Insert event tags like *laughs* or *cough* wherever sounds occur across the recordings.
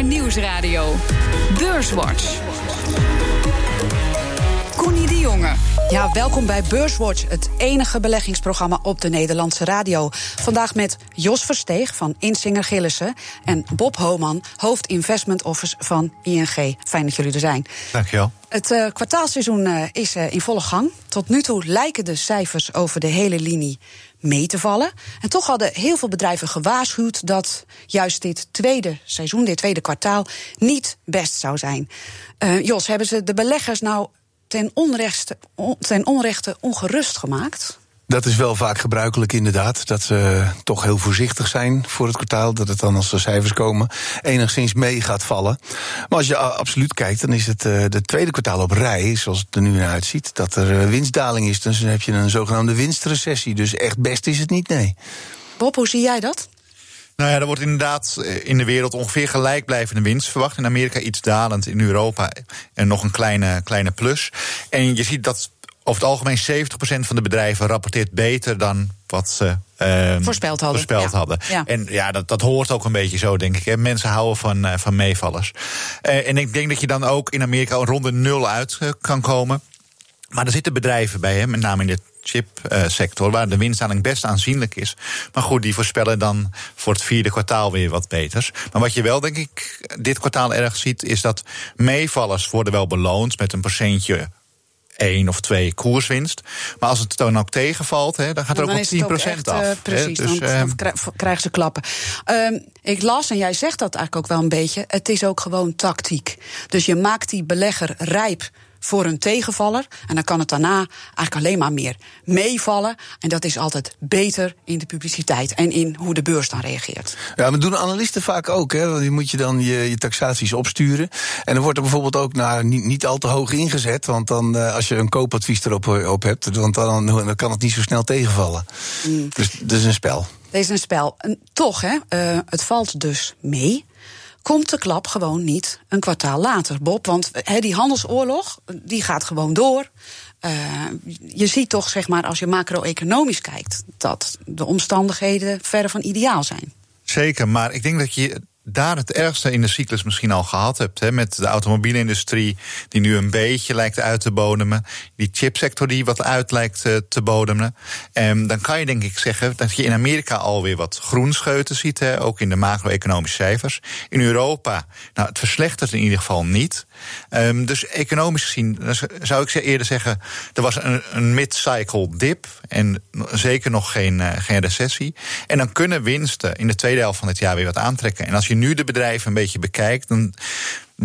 BNR Nieuwsradio. Beurswatch. Connie de Jonge. Ja, welkom bij Beurswatch, het enige beleggingsprogramma op de Nederlandse radio. Vandaag met Jos Versteeg van Insinger Gillissen en Bob Homan, hoofd Investment Office van ING. Fijn dat jullie er zijn. Dankjewel. Het uh, kwartaalseizoen uh, is uh, in volle gang. Tot nu toe lijken de cijfers over de hele linie mee te vallen. En toch hadden heel veel bedrijven gewaarschuwd dat juist dit tweede seizoen, dit tweede kwartaal, niet best zou zijn. Jos, hebben ze de beleggers nou ten onrechte, ten onrechte ongerust gemaakt? Dat is wel vaak gebruikelijk inderdaad. Dat ze toch heel voorzichtig zijn voor het kwartaal. Dat het dan als de cijfers komen enigszins mee gaat vallen. Maar als je absoluut kijkt, dan is het uh, de tweede kwartaal op rij, zoals het er nu naar uitziet, dat er winstdaling is. Dus dan heb je een zogenaamde winstrecessie. Dus echt best is het niet, nee. Bob, hoe zie jij dat? Nou ja, er wordt inderdaad in de wereld ongeveer gelijkblijvende winst verwacht. In Amerika iets dalend, in Europa en nog een kleine, kleine plus. En je ziet dat over het algemeen 70% van de bedrijven rapporteert beter dan wat ze uh, voorspeld hadden. Voorspeld ja. hadden. Ja. En ja, dat, dat hoort ook een beetje zo, denk ik. Hè. Mensen houden van, uh, van meevallers. Uh, en ik denk dat je dan ook in Amerika een ronde nul uit kan komen. Maar er zitten bedrijven bij, hè, met name in de chipsector, waar de winstdaling best aanzienlijk is. Maar goed, die voorspellen dan voor het vierde kwartaal weer wat beters. Maar wat je wel, denk ik, dit kwartaal erg ziet, is dat meevallers worden wel beloond met een procentje één of twee koerswinst. Maar als het dan ook tegenvalt, hè, dan gaat er ook wel 10 procent af. Uh, precies, dus, dan, dan, krijgen ze klappen. Uh, ik las, en jij zegt dat eigenlijk ook wel een beetje... het is ook gewoon tactiek. Dus je maakt die belegger rijp voor een tegenvaller. En dan kan het daarna eigenlijk alleen maar meer meevallen. En dat is altijd beter in de publiciteit en in hoe de beurs dan reageert. Ja, maar doen analisten vaak ook. Hè? Want je moet je dan je, je taxaties opsturen. En dan wordt er bijvoorbeeld ook nou, niet, niet al te hoog ingezet. Want dan, uh, als je een koopadvies erop op hebt, want dan, dan kan het niet zo snel tegenvallen. Mm. Dus dat is een spel. Dit is een spel. En toch, hè, uh, het valt dus mee komt de klap gewoon niet een kwartaal later, Bob. Want die handelsoorlog, die gaat gewoon door. Uh, je ziet toch, zeg maar, als je macro-economisch kijkt, dat de omstandigheden verre van ideaal zijn. Zeker, maar ik denk dat je daar het ergste in de cyclus misschien al gehad hebt. Hè, met de automobielindustrie die nu een beetje lijkt uit te bodemen. Die chipsector die wat uit lijkt uh, te bodemen. En dan kan je denk ik zeggen dat je in Amerika alweer wat groenscheuten ziet. Hè, ook in de macro-economische cijfers. In Europa, nou het verslechtert in ieder geval niet. Um, dus economisch gezien zou ik eerder zeggen... er was een, een mid-cycle dip en zeker nog geen, uh, geen recessie. En dan kunnen winsten in de tweede helft van het jaar weer wat aantrekken. En als je nu de bedrijven een beetje bekijkt... dan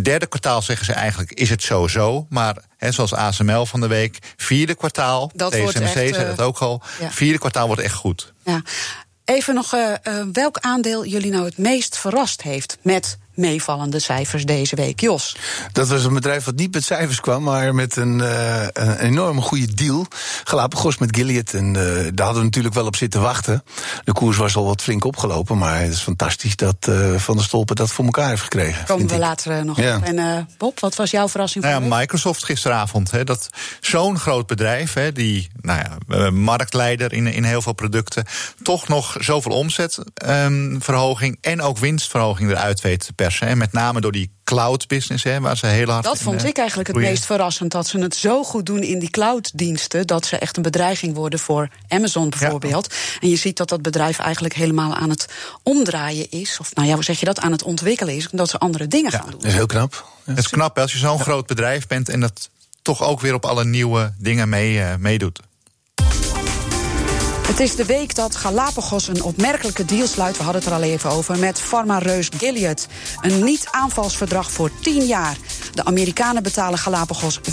Derde kwartaal zeggen ze eigenlijk, is het zo-zo. Maar he, zoals ASML van de week, vierde kwartaal, dat TSMC zei dat ook al, ja. vierde kwartaal wordt echt goed. Ja. Even nog, uh, welk aandeel jullie nou het meest verrast heeft met meevallende cijfers deze week, Jos? Dat was een bedrijf wat niet met cijfers kwam, maar met een, uh, een enorme goede deal. Galapagos met Gilead. En uh, daar hadden we natuurlijk wel op zitten wachten. De koers was al wat flink opgelopen, maar het is fantastisch dat uh, Van der Stolpen dat voor elkaar heeft gekregen. Komen we ik. later nog ja. op. En Bob, wat was jouw verrassing? Nou ja, Microsoft gisteravond. Hè, dat zo'n groot bedrijf, hè, die nou ja, marktleider in, in heel veel producten, toch nog zoveel omzetverhoging en ook winstverhoging eruit weet te persen. En met name door die cloud business, hè, waar ze heel hard. Dat vond in, ik eigenlijk het meest verrassend. Dat ze het zo goed doen in die cloud-diensten. dat ze echt een bedreiging worden voor Amazon bijvoorbeeld. Ja. En je ziet dat dat bedrijf eigenlijk helemaal aan het omdraaien is. Of nou ja, hoe zeg je dat? Aan het ontwikkelen is. Omdat ze andere dingen ja, gaan doen. Dat is heel knap. Het is knap hè, als je zo'n groot bedrijf bent en dat toch ook weer op alle nieuwe dingen mee, uh, meedoet. Het is de week dat Galapagos een opmerkelijke deal sluit. We hadden het er al even over. Met farmareus Gilead. Een niet-aanvalsverdrag voor 10 jaar. De Amerikanen betalen Galapagos 4,5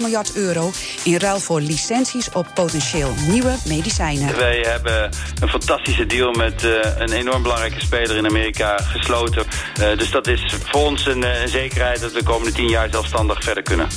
miljard euro. in ruil voor licenties op potentieel nieuwe medicijnen. Wij hebben een fantastische deal met uh, een enorm belangrijke speler in Amerika gesloten. Uh, dus dat is voor ons een, een zekerheid dat we de komende 10 jaar zelfstandig verder kunnen.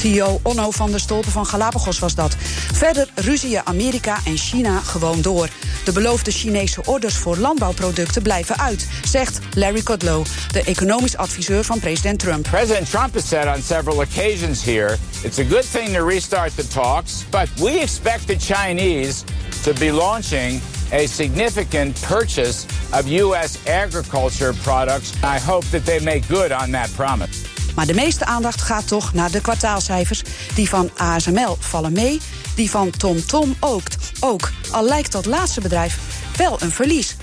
CEO Onno van der Stolpen van Galapagos was dat. Verder ruzien Amerika en China gewoon door. De beloofde Chinese orders voor landbouwproducten blijven uit, zegt Larry Kudlow, de economisch adviseur van president Trump. President Trump has said on several occasions here, it's a good thing to restart the talks, but we expect the Chinese to be launching a significant purchase of U.S. agriculture products. I hope that they make good on that promise. Maar de meeste aandacht gaat toch naar de kwartaalcijfers. Die van ASML vallen mee, die van TomTom ook. ook. Al lijkt dat laatste bedrijf wel een verlies.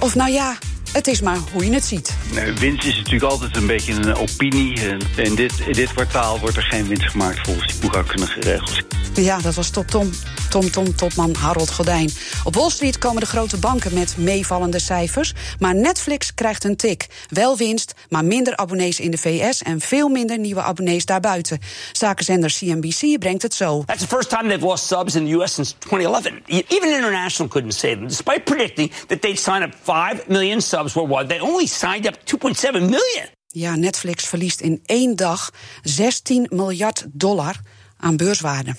Of nou ja, het is maar hoe je het ziet. Winst is natuurlijk altijd een beetje een opinie. En in dit, in dit kwartaal wordt er geen winst gemaakt volgens die boekhoudkundige regels. Ja, dat was top Tom. Tom Tom topman Harold Godijn. Op Wall Street komen de grote banken met meevallende cijfers. Maar Netflix krijgt een tik. Wel winst, maar minder abonnees in de VS en veel minder nieuwe abonnees daarbuiten. Zakenzender CNBC brengt het zo. That's the first time they've lost subs in the US since 2011. Even International couldn't save them. Despite predicting that they'd sign up 5 million subs worldwide, they only signed up 2.7 million. Ja, Netflix verliest in één dag 16 miljard dollar aan beurswaarde.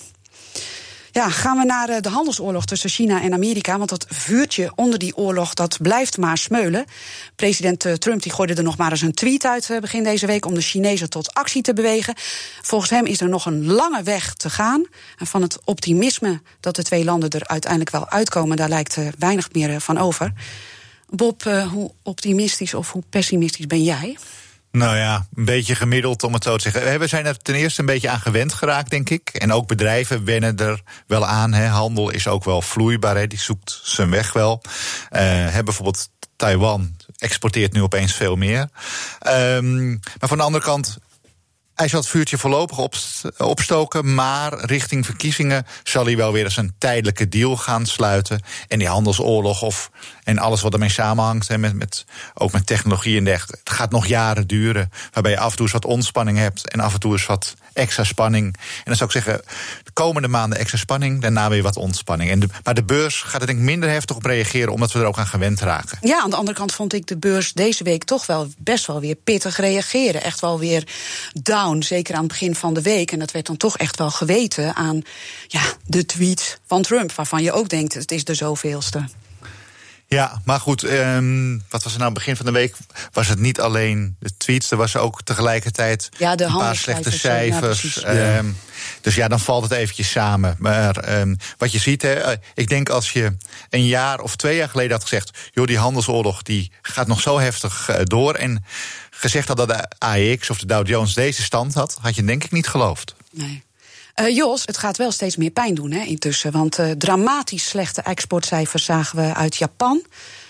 Ja, gaan we naar eh, de handelsoorlog tussen China en Amerika. Want dat vuurtje onder die oorlog dat blijft maar smeulen. President eh, Trump die gooide er nog maar eens een tweet uit eh, begin deze week om de Chinezen tot actie te bewegen. Volgens hem is er nog een lange weg te gaan. En van het optimisme dat de twee landen er uiteindelijk wel uitkomen, daar lijkt weinig meer van over. Bob, hoe optimistisch of hoe pessimistisch ben jij? Nou ja, een beetje gemiddeld om het zo te zeggen. We zijn er ten eerste een beetje aan gewend geraakt, denk ik. En ook bedrijven wennen er wel aan. Hè. Handel is ook wel vloeibaar, die zoekt zijn weg wel. Uh, bijvoorbeeld Taiwan exporteert nu opeens veel meer. Um, maar van de andere kant, hij zal het vuurtje voorlopig opstoken, maar richting verkiezingen zal hij wel weer eens een tijdelijke deal gaan sluiten. En die handelsoorlog of, en alles wat ermee samenhangt, hè, met, met, ook met technologie en dergelijke, het gaat nog jaren duren. Waarbij je af en toe eens wat ontspanning hebt en af en toe eens wat extra spanning. En dan zou ik zeggen, de komende maanden extra spanning, daarna weer wat ontspanning. En maar de beurs gaat er denk ik minder heftig op reageren, omdat we er ook aan gewend raken. Ja, aan de andere kant vond ik de beurs deze week toch wel best wel weer pittig reageren. Echt wel weer down, zeker aan het begin van de week. En dat werd dan toch echt wel geweten aan ja, de tweets van Trump, waarvan je ook denkt, het is de zoveelste. Ja, maar goed, um, wat was er nou begin van de week? Was het niet alleen de tweets, er was ook tegelijkertijd ja, de een paar slechte cijfers. Ja, um, dus ja, dan valt het eventjes samen. Maar um, wat je ziet, hè, eh, ik denk als je een jaar of twee jaar geleden had gezegd... joh, die handelsoorlog die gaat nog zo heftig uh, door... en gezegd had dat de AEX of de Dow Jones deze stand had... had je denk ik niet geloofd. Nee. Uh, Jos, het gaat wel steeds meer pijn doen hè, intussen. Want uh, dramatisch slechte exportcijfers zagen we uit Japan.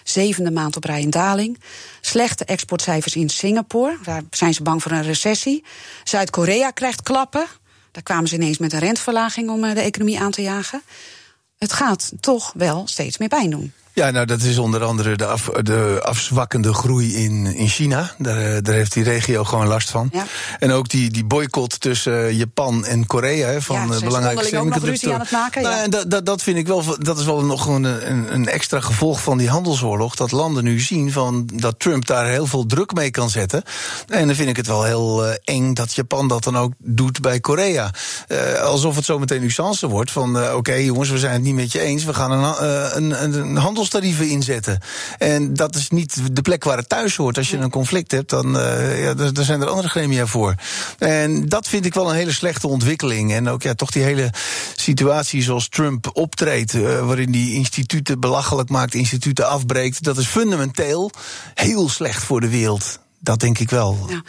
Zevende maand op rij in daling. Slechte exportcijfers in Singapore. Daar zijn ze bang voor een recessie. Zuid-Korea krijgt klappen. Daar kwamen ze ineens met een rentverlaging om uh, de economie aan te jagen. Het gaat toch wel steeds meer pijn doen. Ja, nou dat is onder andere de, af, de afzwakkende groei in, in China. Daar, eh, daar heeft die regio gewoon last van. Ja. En ook die, die boycott tussen uh, Japan en Korea hè, van ja, uh, belangrijke het maken. Nou, ja. dat, dat, dat vind ik wel, dat is wel nog een, een, een, extra gevolg van die handelsoorlog. Dat landen nu zien van dat Trump daar heel veel druk mee kan zetten. En dan vind ik het wel heel uh, eng dat Japan dat dan ook doet bij Korea. Uh, alsof het zo meteen nuance wordt van oké okay, jongens, we zijn het niet met je eens. We gaan een, een, een, een handels handelstarieven inzetten. En dat is niet de plek waar het thuis hoort. Als je een conflict hebt, dan uh, ja, daar zijn er andere gremia voor. En dat vind ik wel een hele slechte ontwikkeling. En ook ja, toch die hele situatie zoals Trump optreedt, uh, waarin die instituten belachelijk maakt, instituten afbreekt. Dat is fundamenteel heel slecht voor de wereld. Dat denk ik wel. Ja.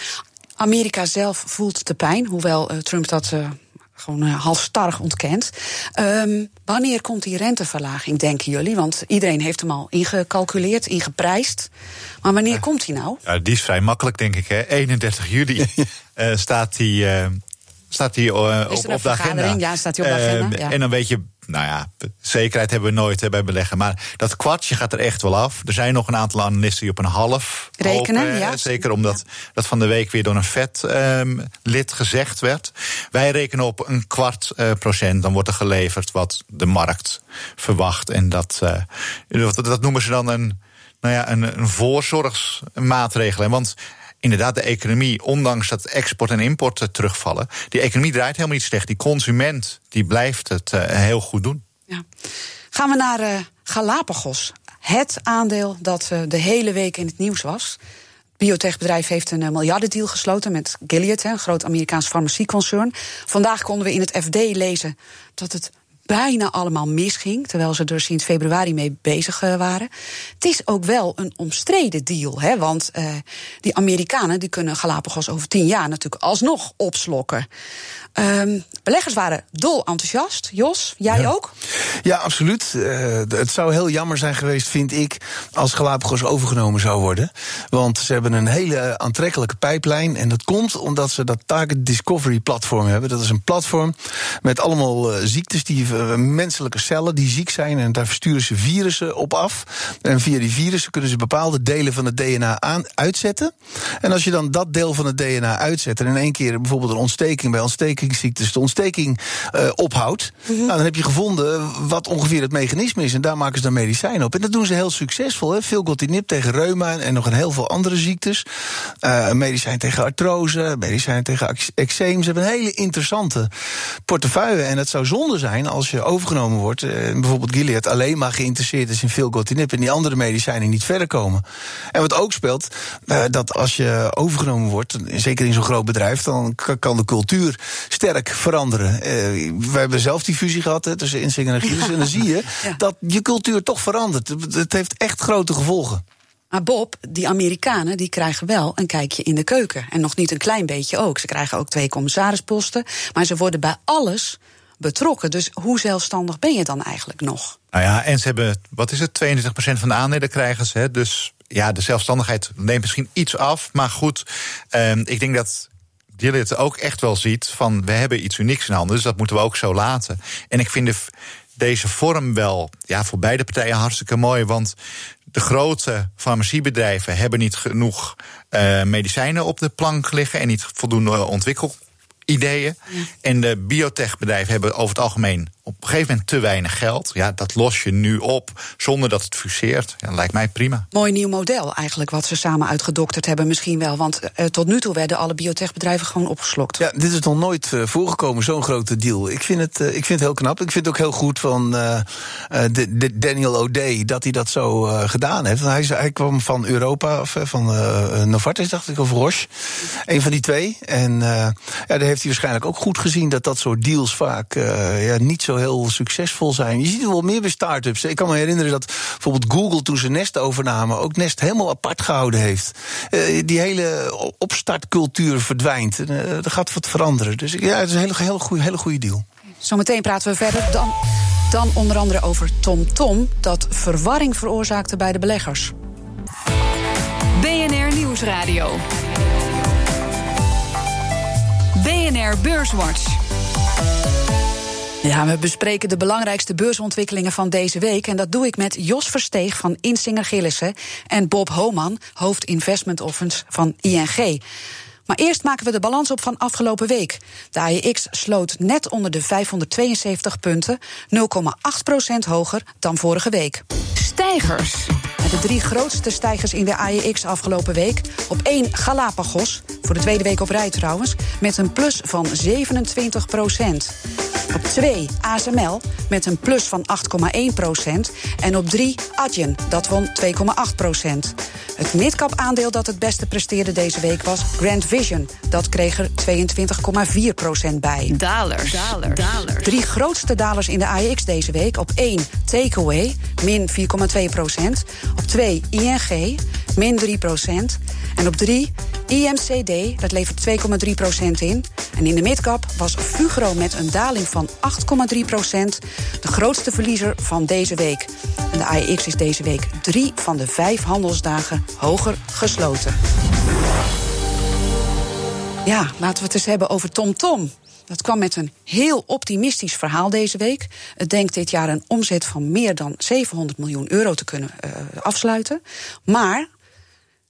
Amerika zelf voelt de pijn, hoewel uh, Trump dat gewoon uh, halstarrig ontkent. Um, wanneer komt die renteverlaging, denken jullie? Want iedereen heeft hem al ingecalculeerd, ingeprijsd. Maar wanneer ja. komt die nou? Ja, die is vrij makkelijk, denk ik. Hè? 31 juli uh, *laughs* staat die, uh, staat die op, op de agenda. Ja, staat die op de agenda. Ja. En dan weet je nou ja, zekerheid hebben we nooit hè, bij beleggen. Maar dat kwartje gaat er echt wel af. Er zijn nog een aantal analisten die op een half rekenen. Hopen, ja. Zeker omdat ja. dat van de week weer door een vet-lid um, gezegd werd. Wij rekenen op een kwart uh, procent. Dan wordt er geleverd wat de markt verwacht. En dat, uh, dat, dat noemen ze dan een, nou ja, een, een voorzorgsmaatregel. Want inderdaad de economie, ondanks dat export en import terugvallen, die economie draait helemaal niet slecht. Die consument die blijft het uh, heel goed doen. Ja. Gaan we naar uh, Galapagos. Het aandeel dat de hele week in het nieuws was. Biotechbedrijf heeft een miljardendeal gesloten met Gilead, een groot Amerikaans farmacieconcern. Vandaag konden we in het FD lezen dat het bijna allemaal misging, terwijl ze er sinds februari mee bezig eh, waren. Het is ook wel een omstreden deal, hè, want uh, die Amerikanen die kunnen Galapagos over tien jaar natuurlijk alsnog opslokken. Um, beleggers waren dol enthousiast. Jos, jij ja. ook? Ja, absoluut. Uh, het zou heel jammer zijn geweest, vind ik, als Galapagos overgenomen zou worden. Want ze hebben een hele aantrekkelijke pijplijn. En dat komt omdat ze dat Target Discovery platform hebben. Dat is een platform met allemaal uh, ziektes, die menselijke cellen die ziek zijn. En daar sturen ze virussen op af. En via die virussen kunnen ze bepaalde delen van het DNA aan, uitzetten. En als je dan dat deel van het DNA uitzet en in één keer bijvoorbeeld een ontsteking bij ontstekingsziektes de ontsteking uh, ophoudt, mm -hmm. nou, dan heb je gevonden wat ongeveer het mechanisme is. En daar maken ze dan medicijnen op. En dat doen ze heel succesvol. Hè. Filgotinib tegen reuma en nog een heel veel andere ziektes. Uh, medicijn tegen artrose, medicijn tegen eczeem. Ze hebben een hele interessante portefeuille. En het zou zonde zijn als je overgenomen wordt. Uh, bijvoorbeeld Gilead alleen maar geïnteresseerd is in filgotinib en die andere medicijnen niet verder komen. En wat ook speelt, uh, dat als je overgenomen wordt, zeker in zo'n groot bedrijf, dan kan de cultuur sterk veranderen. Uh, we hebben zelf die fusie gehad hè, tussen Insinger en Gilles. Ja. En dan *laughs* zie je dat je cultuur toch verandert. Het heeft echt grote gevolgen. Maar Bob, die Amerikanen die krijgen wel een kijkje in de keuken. En nog niet een klein beetje ook. Ze krijgen ook twee commissarisposten. Maar ze worden bij alles betrokken. Dus hoe zelfstandig ben je dan eigenlijk nog? Nou ja, en ze hebben, wat is het, 22% van de aandelen krijgen ze. Dus ja, de zelfstandigheid neemt misschien iets af. Maar goed, um, ik denk dat Gilead ook echt wel ziet van we hebben iets unieks in handen, dus dat moeten we ook zo laten. En ik vind de, deze vorm wel ja, voor beide partijen hartstikke mooi, want de grote farmaciebedrijven hebben niet genoeg uh, medicijnen op de plank liggen en niet voldoende ontwikkel ideeën. Ja. En de biotechbedrijven hebben over het algemeen op een gegeven moment te weinig geld. Ja, dat los je nu op zonder dat het fuseert. Ja, lijkt mij prima. Mooi nieuw model eigenlijk wat ze samen uitgedokterd hebben misschien wel. Want uh, tot nu toe werden alle biotechbedrijven gewoon opgeslokt. Ja, dit is nog nooit uh, voorgekomen, zo'n grote deal. Ik vind, het, uh, ik vind het heel knap. Ik vind het ook heel goed van de, de Daniel O'Day dat hij dat zo gedaan heeft. Hij, hij kwam van Europa, of van Novartis dacht ik, of Roche. Een van die twee. En ja, daar heeft hij waarschijnlijk ook goed gezien dat dat soort deals vaak ja, niet zo heel succesvol zijn. Je ziet het wel meer bij start-ups. Ik kan me herinneren dat bijvoorbeeld Google toen ze Nest overnamen... ook Nest helemaal apart gehouden heeft. Uh, die hele opstartcultuur verdwijnt. Uh, er gaat wat veranderen. Dus ja, het is een hele, hele, goede, hele goede deal. Zometeen praten we verder. Dan, dan onder andere over TomTom... Tom, dat verwarring veroorzaakte bij de beleggers. BNR Nieuwsradio. BNR Beurswatch. Ja, we bespreken de belangrijkste beursontwikkelingen van deze week. En dat doe ik met Jos Versteeg van Insinger Gillissen en Bob Homan, hoofd Investment Offense van ING. Maar eerst maken we de balans op van afgelopen week. De AEX sloot net onder de 572 punten, 0,8% hoger dan vorige week. Stijgers. De drie grootste stijgers in de AEX afgelopen week. Op 1 Galapagos, voor de tweede week op rij trouwens, met een plus van 27 procent. Op 2 ASML met een plus van 8,1 procent. En op 3 Adyen, dat won 2,8 procent. Het midcap aandeel dat het beste presteerde deze week was Grand Vision. Dat kreeg er 22,4 procent bij. Dalers. Dalers. Dalers. Drie grootste dalers in de AEX deze week. Op 1 Takeaway, min 4,2 procent. Op 2 ING, min 3 procent. En op 3 IMCD, dat levert 2,3 procent in. En in de midcap was Fugro met een daling van 8,3 procent... de grootste verliezer van deze week. En de AEX is deze week drie van de vijf handelsdagen hoger gesloten. Ja, laten we het eens hebben over TomTom. Tom. Dat kwam met een heel optimistisch verhaal deze week. Het denkt dit jaar een omzet van meer dan 700 miljoen euro te kunnen uh, afsluiten. Maar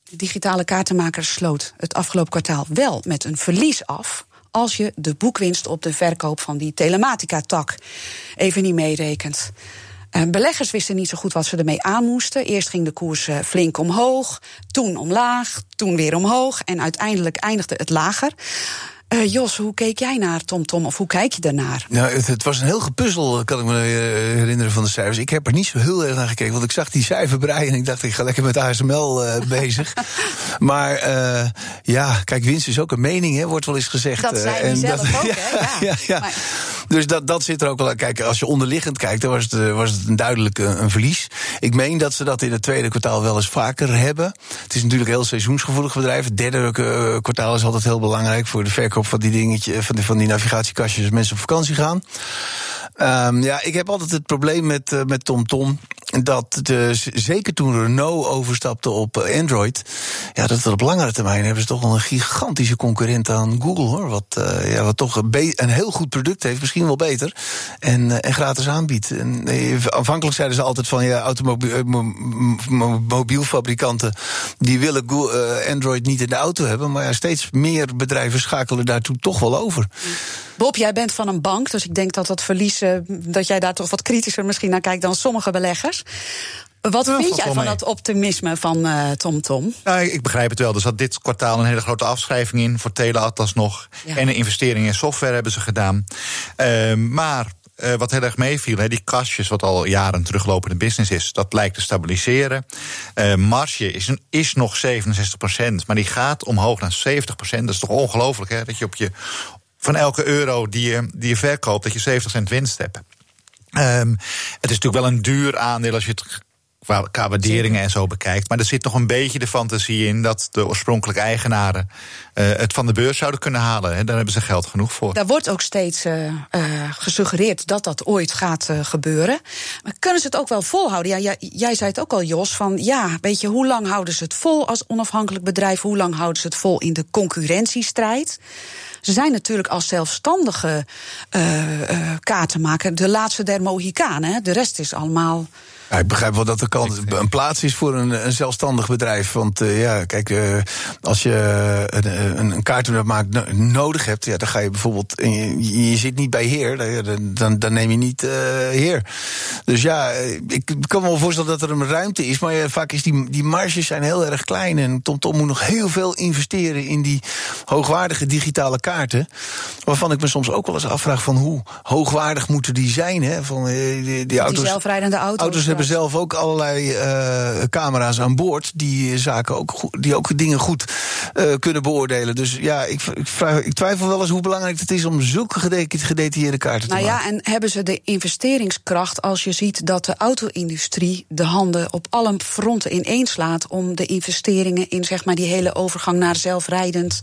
de digitale kaartenmaker sloot het afgelopen kwartaal wel met een verlies af. Als je de boekwinst op de verkoop van die telematica-tak even niet meerekent. Beleggers wisten niet zo goed wat ze ermee aan moesten. Eerst ging de koers flink omhoog, toen omlaag, toen weer omhoog en uiteindelijk eindigde het lager. Uh, Jos, hoe keek jij naar TomTom Tom, of hoe kijk je daarnaar? Nou, het, het, was een heel gepuzzel, kan ik me herinneren, van de cijfers. Ik heb er niet zo heel erg naar gekeken, want ik zag die cijferbrei en ik dacht, ik ga lekker met ASML uh, *laughs* bezig. Maar uh, ja, kijk, winst is ook een mening, hè, wordt wel eens gezegd. Dat zei en zelf dat, ook, *laughs* ja, hè? Ja. ja, ja. Maar... Dus dat, dat zit er ook wel. Kijk, als je onderliggend kijkt, dan was het, eh, was het een duidelijk een, een verlies. Ik meen dat ze dat in het tweede kwartaal wel eens vaker hebben. Het is natuurlijk een heel seizoensgevoelig bedrijf. Het derde eh, kwartaal is altijd heel belangrijk voor de verkoop van die dingetje, van die, van die navigatiekastjes als mensen op vakantie gaan. Um, ja, ik heb altijd het probleem met, met TomTom. Dat de, zeker toen Renault overstapte op Android. Ja, dat op langere termijn hebben ze toch wel een gigantische concurrent aan Google hoor. Wat, uh, ja, wat toch een, heel goed product heeft, misschien wel beter. En, uh, en gratis aanbiedt. En, aanvankelijk zeiden ze altijd van ja, automobielfabrikanten. die willen Android niet in de auto hebben. Maar ja, steeds meer bedrijven schakelen daartoe toch wel over. Bob, jij bent van een bank, dus ik denk dat dat verlies, dat jij daar toch wat kritischer misschien naar kijkt dan sommige beleggers. Wat ja, vind jij van mee. dat optimisme van uh, TomTom? Ja, ik begrijp het wel. Er zat dit kwartaal een hele grote afschrijving in voor Teleatlas nog. Ja. En een investering in software hebben ze gedaan. Uh, maar uh, wat heel erg meeviel, hè, die kastjes, wat al jaren teruglopende business is, dat lijkt te stabiliseren. Uh, marge is, een, is nog 67%, maar die gaat omhoog naar 70%. Dat is toch ongelooflijk, hè? Dat je op je van elke euro die je, die je verkoopt, dat je 70 cent winst hebt. Um, het is natuurlijk wel een duur aandeel als je het qua, qua waarderingen en zo bekijkt. Maar er zit nog een beetje de fantasie in dat de oorspronkelijke eigenaren uh, het van de beurs zouden kunnen halen. Hè. Daar hebben ze geld genoeg voor. Daar wordt ook steeds uh, uh, gesuggereerd dat dat ooit gaat gebeuren. Maar kunnen ze het ook wel volhouden? Ja, jij, jij zei het ook al, Jos, van ja, weet je, hoe lang houden ze het vol als onafhankelijk bedrijf? Hoe lang houden ze het vol in de concurrentiestrijd? Ze zijn natuurlijk als zelfstandige kaartenmaker de laatste der Mohicanen. De rest is allemaal ja, ik begrijp wel dat er kan een plaats is voor een, een zelfstandig bedrijf. Want uh, ja, kijk, uh, als je een, een, een kaartenmaak nodig hebt, ja, dan ga je bijvoorbeeld. Je, je, zit niet bij Heer, dan, dan, dan neem je niet uh, Heer. Dus ja, ik kan me wel voorstellen dat er een ruimte is. Maar ja, vaak is die, die marges zijn heel erg klein. En TomTom moet nog heel veel investeren in die hoogwaardige digitale kaarten. Waarvan ik me soms ook wel eens afvraag van hoe hoogwaardig moeten die zijn. Hè? Van, die, die, auto's, die zelfrijdende auto's. auto's hebben zelf ook allerlei uh, camera's aan boord die zaken ook, goed, die ook dingen goed uh, kunnen beoordelen. Dus ja, ik, ik, vraag, ik, twijfel wel eens hoe belangrijk het is om zulke gedetailleerde kaarten nou te maken. Nou ja, en hebben ze de investeringskracht als je ziet dat de auto-industrie de handen op alle fronten ineenslaat om de investeringen in zeg maar die hele overgang naar zelfrijdend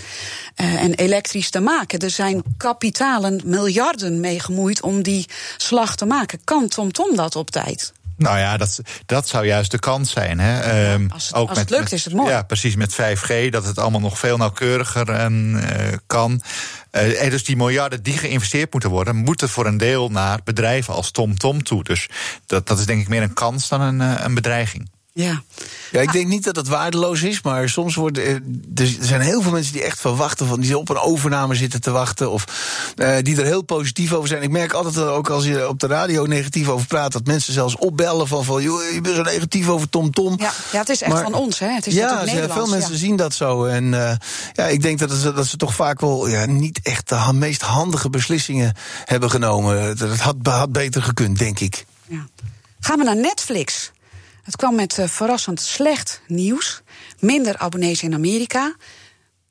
uh, en elektrisch te maken. Er zijn kapitalen, miljarden mee gemoeid om die slag te maken. Kan TomTom Tom dat op tijd? Nou ja, dat, dat zou juist de kans zijn. Hè? Um, als het, ook als met, het lukt, is het mooi. Ja, precies met 5G, dat het allemaal nog veel nauwkeuriger um, uh, kan. Uh, en dus die miljarden die geïnvesteerd moeten worden, moeten voor een deel naar bedrijven als TomTom Tom toe. Dus dat, dat is denk ik meer een kans dan een, een bedreiging. Ja. Ja, ik denk niet dat het waardeloos is, maar soms worden er zijn heel veel mensen die echt verwachten van die op een overname zitten te wachten of uh, die er heel positief over zijn. Ik merk altijd ook als je op de radio negatief over praat dat mensen zelfs opbellen van van joh, je bent zo negatief over Tom Tom. Ja, ja het is echt maar, van ons, hè? Het is ja, veel mensen ja. zien dat zo en uh, ja, ik denk dat, het, dat ze toch vaak wel ja, niet echt de meest handige beslissingen hebben genomen. Het had, had beter gekund, denk ik. Ja. Gaan we naar Netflix? Het kwam met uh, verrassend slecht nieuws. Minder abonnees in Amerika.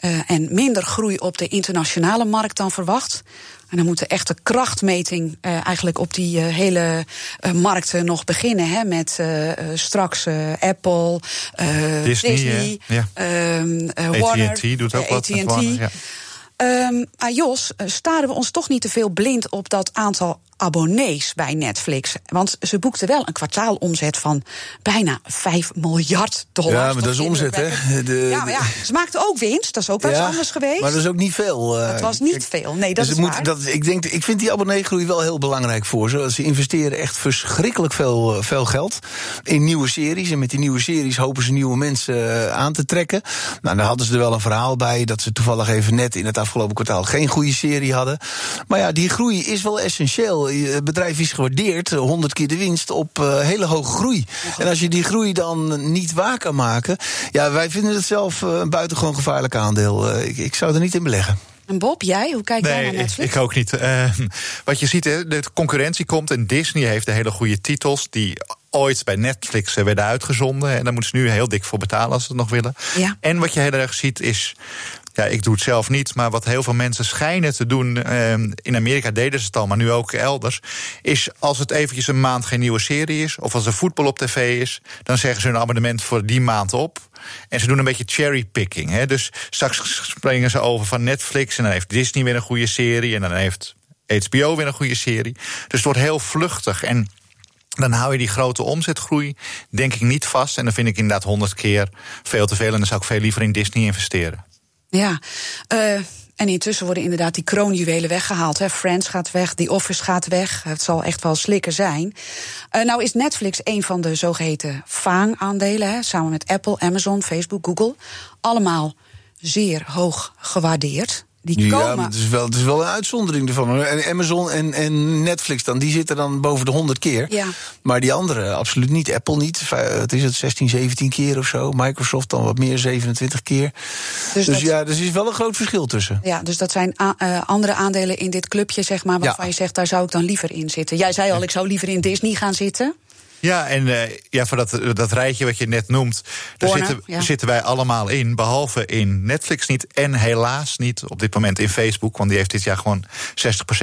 Uh, en minder groei op de internationale markt dan verwacht. En dan moet de echte krachtmeting uh, eigenlijk op die uh, hele markten nog beginnen. Hè, met straks Apple, Disney, Disney ja. Warner. AT&T doet ook wat met Warner, ja. Um, Jos, staren we ons toch niet te veel blind op dat aantal abonnees bij Netflix. Want ze boekten wel een kwartaalomzet van bijna 5 miljard dollar. Ja, maar dat is omzet, hè? De, ja, maar ja, ze maakten ook winst. Dat is ook wel ja, anders geweest. Maar dat is ook niet veel. Uh, dat was niet ik, veel. Nee, dat dus is moet, waar. Dat, ik, denk, ik vind die abonneegroei wel heel belangrijk voor ze. Ze investeren echt verschrikkelijk veel, veel geld in nieuwe series. En met die nieuwe series hopen ze nieuwe mensen aan te trekken. Nou, daar hadden ze er wel een verhaal bij dat ze toevallig even net in het afgelopen kwartaal geen goede serie hadden. Maar ja, die groei is wel essentieel het bedrijf is gewaardeerd, 100 keer de winst, op uh, hele hoge groei. En als je die groei dan niet waar kan maken. Ja, wij vinden het zelf een buitengewoon gevaarlijk aandeel. Uh, ik, ik zou er niet in beleggen. En Bob, jij? Hoe kijk nee, jij naar Netflix? Ik, ik ook niet. Uh, wat je ziet, hè, de concurrentie komt en Disney heeft de hele goede titels die ooit bij Netflix werden uitgezonden. En daar moeten ze nu heel dik voor betalen als ze het nog willen. Ja. En wat je heel erg ziet is ja, ik doe het zelf niet, maar wat heel veel mensen schijnen te doen. ehm, in Amerika deden ze het al, maar nu ook elders. Is als het eventjes een maand geen nieuwe serie is. of als er voetbal op tv is. dan zeggen ze een abonnement voor die maand op. En ze doen een beetje cherrypicking. Dus straks springen ze over van Netflix. en dan heeft Disney weer een goede serie. en dan heeft HBO weer een goede serie. Dus het wordt heel vluchtig. En dan hou je die grote omzetgroei, denk ik, niet vast. En dan vind ik inderdaad honderd keer veel te veel. En dan zou ik veel liever in Disney investeren. Ja, eh, en intussen worden inderdaad die kroonjuwelen weggehaald. Hè. Friends gaat weg, The Office gaat weg. Het zal echt wel slikken zijn. Uh, nou is Netflix een van de zogeheten FAANG-aandelen... Samen met Apple, Amazon, Facebook, Google. Allemaal zeer hoog gewaardeerd. Die Ja, komen... het is, wel, het is wel een uitzondering ervan. En Amazon en, en Netflix dan, die zitten dan boven de 100 keer. Ja. Maar die andere absoluut niet. Apple niet. Het is het 16, 17 keer of zo. Microsoft dan wat meer, 27 keer. Dus Dus, dat- ja, er is wel een groot verschil tussen. Ja, dus dat zijn a- eh, andere aandelen in dit clubje, zeg maar, waarvan Ja. je zegt, daar zou ik dan liever in zitten. Jij zei al, ik zou liever in Disney gaan zitten. Ja, en eh, ja, voor dat, dat rijtje wat je net noemt, daar zitten, ja. zitten wij allemaal in. Behalve in Netflix niet. En helaas niet op dit moment in Facebook. Want die heeft dit jaar gewoon 60%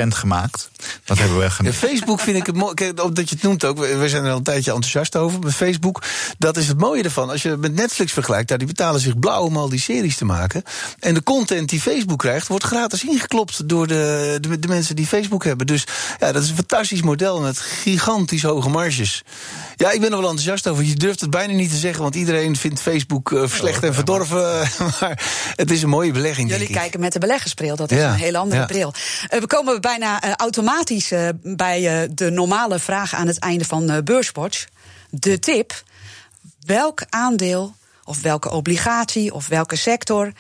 gemaakt. Dat hebben we Ja, genoeg. Facebook vind ik het mooi. Kijk, ook dat je het noemt ook. We we zijn er al een tijdje enthousiast over. Met Facebook. Dat is het mooie ervan. Als je het met Netflix vergelijkt. Daar die betalen zich blauw om al die series te maken. En de content die Facebook krijgt. wordt gratis ingeklopt door de, de, de mensen die Facebook hebben. Dus ja, dat is een fantastisch model. Met gigantisch hoge marges. Ja, ik ben er wel enthousiast over. Je durft het bijna niet te zeggen. Want iedereen vindt Facebook eh, slecht en verdorven. *laughs* Maar het is een mooie belegging. Jullie ik. kijken met de beleggersbril, dat is Ja, een hele andere ja. bril. Eh, we komen bijna eh, automatisch bij de normale vraag aan het einde van Beurswatch. De tip, welk aandeel of welke obligatie of welke sector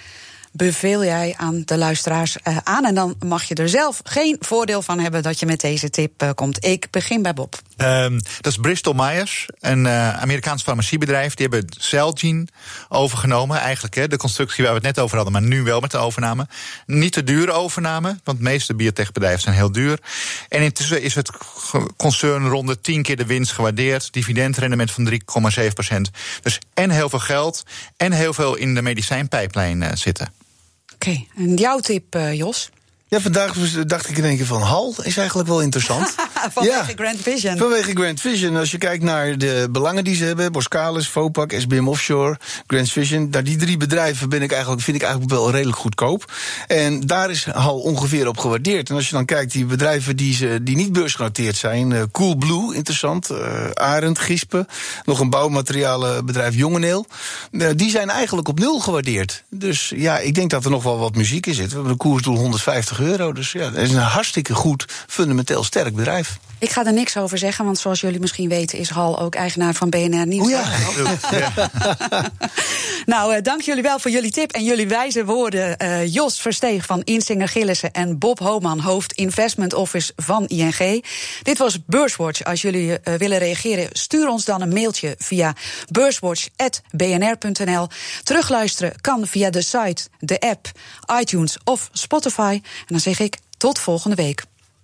beveel jij aan de luisteraars aan? En dan mag je er zelf geen voordeel van hebben dat je met deze tip komt. Ik begin bij Bob. Ehm, dat is Bristol Myers, een eh, Amerikaans farmaciebedrijf. Die hebben Celgene overgenomen. Eigenlijk hè, de constructie waar we het net over hadden, maar nu wel met de overname. Niet te dure overname, want de meeste biotechbedrijven zijn heel duur. En intussen is het concern rond de 10 keer de winst gewaardeerd. Dividendrendement van 3,7 procent. Dus en heel veel geld en heel veel in de medicijnpijplijn eh, zitten. Oké, en jouw tip, eh, Jos? Ja, vandaag dacht ik in één keer van Hal is eigenlijk wel interessant. *laughs* Vanwege Grand Vision. Vanwege Grand Vision. Als je kijkt naar de belangen die ze hebben, Boskalis, Vopak, SBM Offshore, Grand Vision. Daar die drie bedrijven ben ik eigenlijk, vind ik eigenlijk wel redelijk goedkoop. En daar is Hal ongeveer op gewaardeerd. En als je dan kijkt, die bedrijven die, ze, die niet beursgenoteerd zijn, eh, Coolblue, interessant, eh Arend, Gispen, nog een bouwmaterialenbedrijf Jongeneel. Eh, die zijn eigenlijk op nul gewaardeerd. Dus ja, ik denk dat er nog wel wat muziek in zit. We hebben een koersdoel 150 euro. Dus ja, dat is een hartstikke goed, fundamenteel sterk bedrijf. Ik ga er niks over zeggen, want zoals jullie misschien weten is Hal ook eigenaar van BNR Nieuws. Oh ja. *laughs* nou, eh, dank jullie wel voor jullie tip en jullie wijze woorden. Eh, Jos Versteeg van Insinger Gillissen en Bob Homan, hoofd Investment Office van ING. Dit was Beurswatch. Als jullie eh, willen reageren, stuur ons dan een mailtje via beurswatch.bnr.nl. Terugluisteren kan via de site, de app, iTunes of Spotify. En dan zeg ik tot volgende week.